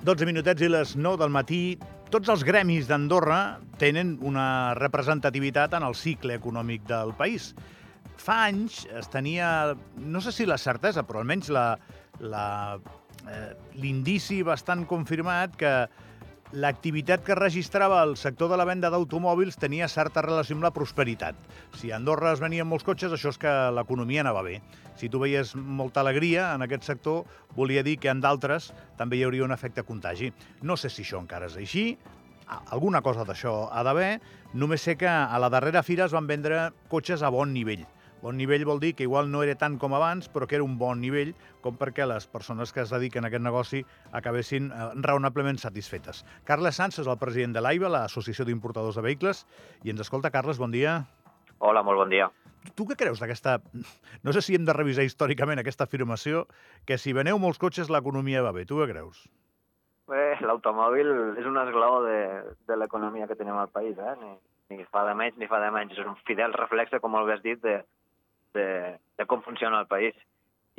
12 minutets i les 9 del matí. Tots els gremis d'Andorra tenen una representativitat en el cicle econòmic del país. Fa anys es tenia, no sé si la certesa, però almenys eh, l'indici bastant confirmat que l'activitat que registrava el sector de la venda d'automòbils tenia certa relació amb la prosperitat. Si a Andorra es venien molts cotxes, això és que l'economia anava bé. Si tu veies molta alegria en aquest sector, volia dir que en d'altres també hi hauria un efecte contagi. No sé si això encara és així, alguna cosa d'això ha d'haver, només sé que a la darrera fira es van vendre cotxes a bon nivell. Bon nivell vol dir que igual no era tant com abans, però que era un bon nivell com perquè les persones que es dediquen a aquest negoci acabessin eh, raonablement satisfetes. Carles Sanz és el president de l'AIBA, l'Associació d'Importadors de Vehicles, i ens escolta. Carles, bon dia. Hola, molt bon dia. Tu què creus d'aquesta... No sé si hem de revisar històricament aquesta afirmació, que si veneu molts cotxes l'economia va bé. Tu què creus? Bé, l'automòbil és un esglaó de, de l'economia que tenim al país, eh? Ni, ni fa de menys ni fa de menys. És un fidel reflexe, com el has dit, de, de, de com funciona el país.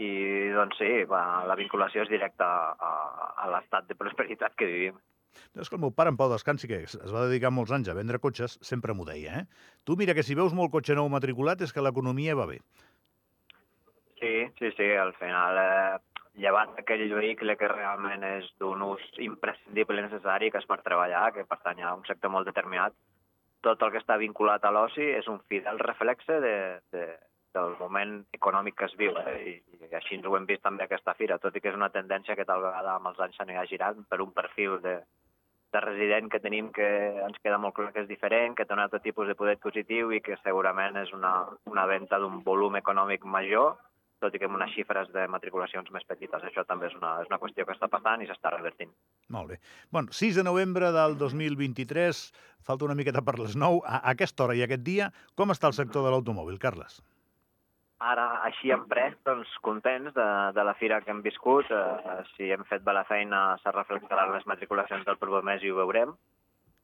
I, doncs sí, va, la vinculació és directa a, a, l'estat de prosperitat que vivim. És que el meu pare, en Pau Descansi, que es va dedicar molts anys a vendre cotxes, sempre m'ho deia, eh? Tu mira que si veus molt cotxe nou matriculat és que l'economia va bé. Sí, sí, sí, al final, eh, llevat aquell vehicle que realment és d'un ús imprescindible i necessari, que és per treballar, que pertany a un sector molt determinat, tot el que està vinculat a l'oci és un fidel reflexe de, de, del moment econòmic que es viu. Eh? I, I així ens ho hem vist també aquesta fira, tot i que és una tendència que tal vegada amb els anys s'anirà girant per un perfil de, de resident que tenim que ens queda molt clar que és diferent, que té un altre tipus de poder adquisitiu i que segurament és una, una venda d'un volum econòmic major, tot i que amb unes xifres de matriculacions més petites. Això també és una, és una qüestió que està passant i s'està revertint. Molt bé. Bueno, 6 de novembre del 2023, falta una miqueta per les 9. A, a aquesta hora i aquest dia, com està el sector de l'automòbil, Carles? Ara, així en pres, doncs, contents de, de la fira que hem viscut. Eh, si hem fet bé la feina, s'ha reflectat les matriculacions del proper mes i ho veurem.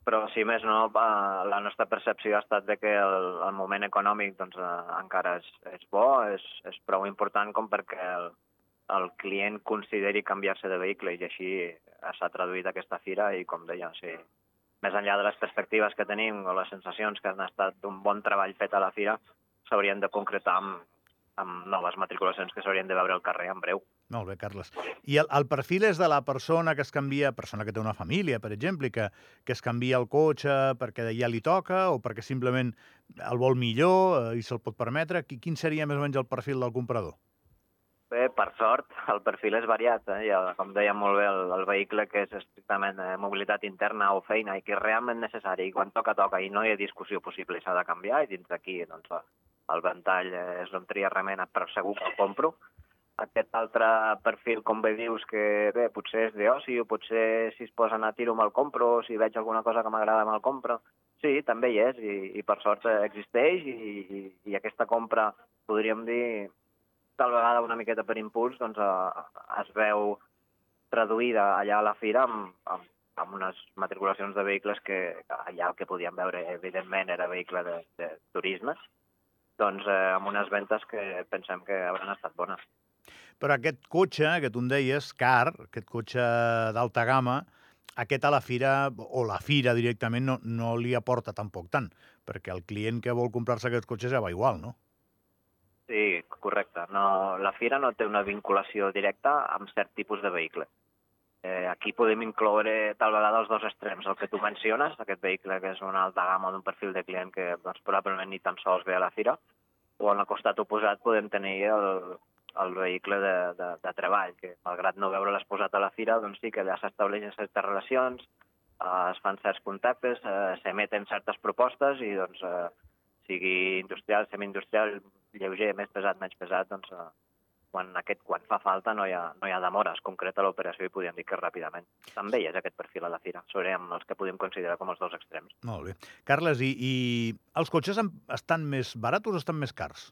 Però, si més no, eh, la nostra percepció ha estat de que el, el moment econòmic doncs, eh, encara és, és bo, és, és prou important com perquè el, el client consideri canviar-se de vehicle i així s'ha traduït aquesta fira i, com deia, sí, més enllà de les perspectives que tenim o les sensacions que han estat d'un bon treball fet a la fira, s'haurien de concretar amb, amb noves matriculacions que s'haurien de veure al carrer en breu. Molt bé, Carles. I el, el perfil és de la persona que es canvia, persona que té una família, per exemple, que, que es canvia el cotxe perquè ja li toca o perquè simplement el vol millor eh, i se'l pot permetre? Quin seria més o menys el perfil del comprador? Bé, per sort, el perfil és variat. Eh? Ja, com deia molt bé, el, el vehicle que és estrictament eh, mobilitat interna o feina i que és realment necessari i quan toca, toca i no hi ha discussió possible i s'ha de canviar i dins d'aquí doncs, el ventall és on tria remena, però segur que el compro. Aquest altre perfil, com bé dius, que bé, potser és d'oci, o potser si es posen a tiro me'l compro, o si veig alguna cosa que m'agrada me'l compro. Sí, també hi és, i, i per sort existeix, i, i, i aquesta compra, podríem dir, tal vegada una miqueta per impuls, doncs eh, es veu traduïda allà a la fira amb, amb, amb unes matriculacions de vehicles que allà el que podíem veure, evidentment, era vehicle de, de turismes, doncs eh, amb unes ventes que pensem que hauran estat bones. Però aquest cotxe, que tu em deies, car, aquest cotxe d'alta gamma, aquest a la fira, o la fira directament, no, no li aporta tampoc tant, perquè el client que vol comprar-se aquest cotxe ja va igual, no? Sí, correcte. No, la fira no té una vinculació directa amb cert tipus de vehicle. Eh, aquí podem incloure tal vegada els dos extrems. El que tu menciones, aquest vehicle que és una alta gamma d'un perfil de client que doncs, probablement ni tan sols ve a la fira, o en el costat oposat podem tenir el, el vehicle de, de, de treball, que malgrat no veure l'exposat a la fira, doncs sí que allà s'estableixen certes relacions, eh, es fan certs contactes, eh, s'emeten certes propostes i doncs, eh, sigui industrial, semi-industrial, lleuger, més pesat, menys pesat, doncs eh, quan, aquest, quan fa falta no hi ha, no hi ha demora, es concreta l'operació i podríem dir que ràpidament. També hi és aquest perfil a la fira, amb els que podem considerar com els dos extrems. Molt bé. Carles, i, i els cotxes estan més barats o estan més cars?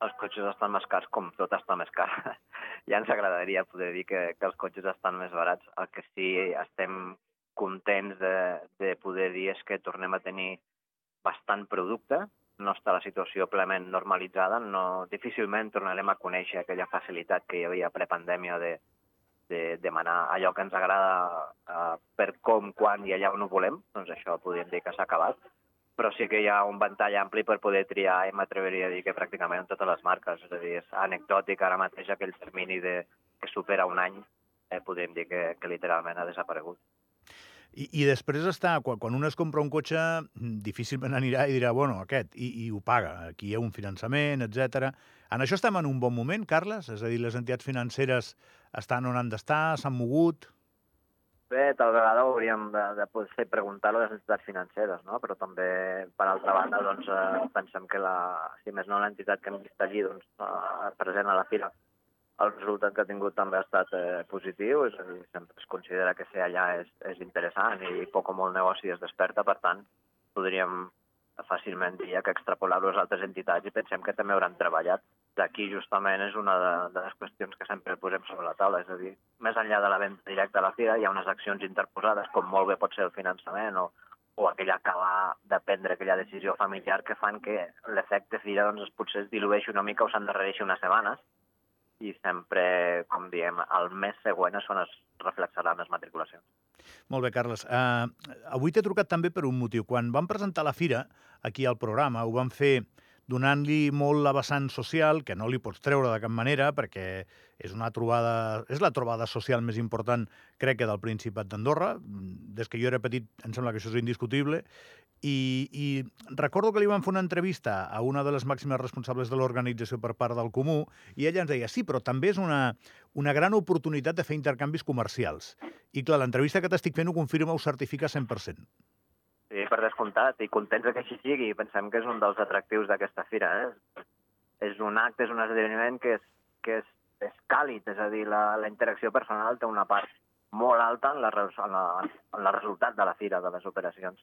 Els cotxes estan més cars, com tot està més car. ja ens agradaria poder dir que, que els cotxes estan més barats. El que sí estem contents de, de poder dir és que tornem a tenir bastant producte, no està la situació plenament normalitzada, no, difícilment tornarem a conèixer aquella facilitat que hi havia prepandèmia de, de demanar allò que ens agrada uh, per com, quan i allà on ho volem, doncs això podríem dir que s'ha acabat. Però sí que hi ha un ventall ampli per poder triar i m'atreveria a dir que pràcticament en totes les marques. És a dir, és anecdòtic ara mateix aquell termini de, que supera un any, eh, podríem dir que, que literalment ha desaparegut. I, I després està, quan, quan un es compra un cotxe, difícilment anirà i dirà, bueno, aquest, i, i ho paga. Aquí hi ha un finançament, etc. En això estem en un bon moment, Carles? És a dir, les entitats financeres estan on han d'estar, s'han mogut? Bé, tal vegada hauríem de, de poder preguntar a les entitats financeres, no? però també, per altra banda, doncs, eh, pensem que, la, si més no, l'entitat que hem vist allí doncs, eh, present a la fira, el resultat que ha tingut també ha estat eh, positiu, és a dir, sempre es considera que ser allà és, és interessant i poc o molt negoci es desperta, per tant, podríem fàcilment dir que extrapolar-ho a altres entitats i pensem que també hauran treballat. D'aquí justament és una de, de les qüestions que sempre posem sobre la taula, és a dir, més enllà de la venda directa a la fira hi ha unes accions interposades, com molt bé pot ser el finançament o, o aquell acabar de prendre aquella decisió familiar que fan que l'efecte fira doncs, potser es dilueixi una mica o s'endarrereixi unes setmanes i sempre, com diem, el mes següent és on es reflexaran les matriculacions. Molt bé, Carles. Uh, avui t'he trucat també per un motiu. Quan vam presentar la fira aquí al programa, ho vam fer donant-li molt la vessant social, que no li pots treure de cap manera, perquè és una trobada, és la trobada social més important, crec que, del Principat d'Andorra. Des que jo era petit, em sembla que això és indiscutible. I, I recordo que li van fer una entrevista a una de les màximes responsables de l'organització per part del Comú, i ella ens deia, sí, però també és una, una gran oportunitat de fer intercanvis comercials. I clar, l'entrevista que t'estic fent ho confirma, ho certifica 100%. Sí, per descomptat, i contents que així sigui. Pensem que és un dels atractius d'aquesta fira. Eh? És un acte, és un esdeveniment que és, que és, és càlid, és a dir, la, la interacció personal té una part molt alta en la, en, la, en la resultat de la fira, de les operacions.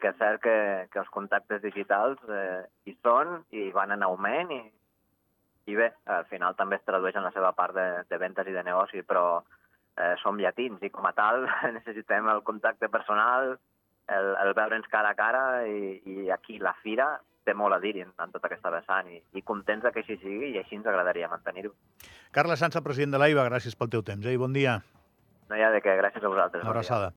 Que és cert que, que els contactes digitals eh, hi són i van en augment i, i bé, al final també es tradueix en la seva part de, de ventes i de negoci, però eh, som llatins i com a tal necessitem el contacte personal, el, el veure'ns cara a cara i, i aquí la fira té molt a dir en, en tota aquesta vessant i, i contents que així sigui i així ens agradaria mantenir-ho. Carles Sansa, president de l'AIBA, gràcies pel teu temps eh? i bon dia. No hi ha de què, gràcies a vosaltres. Una abraçada.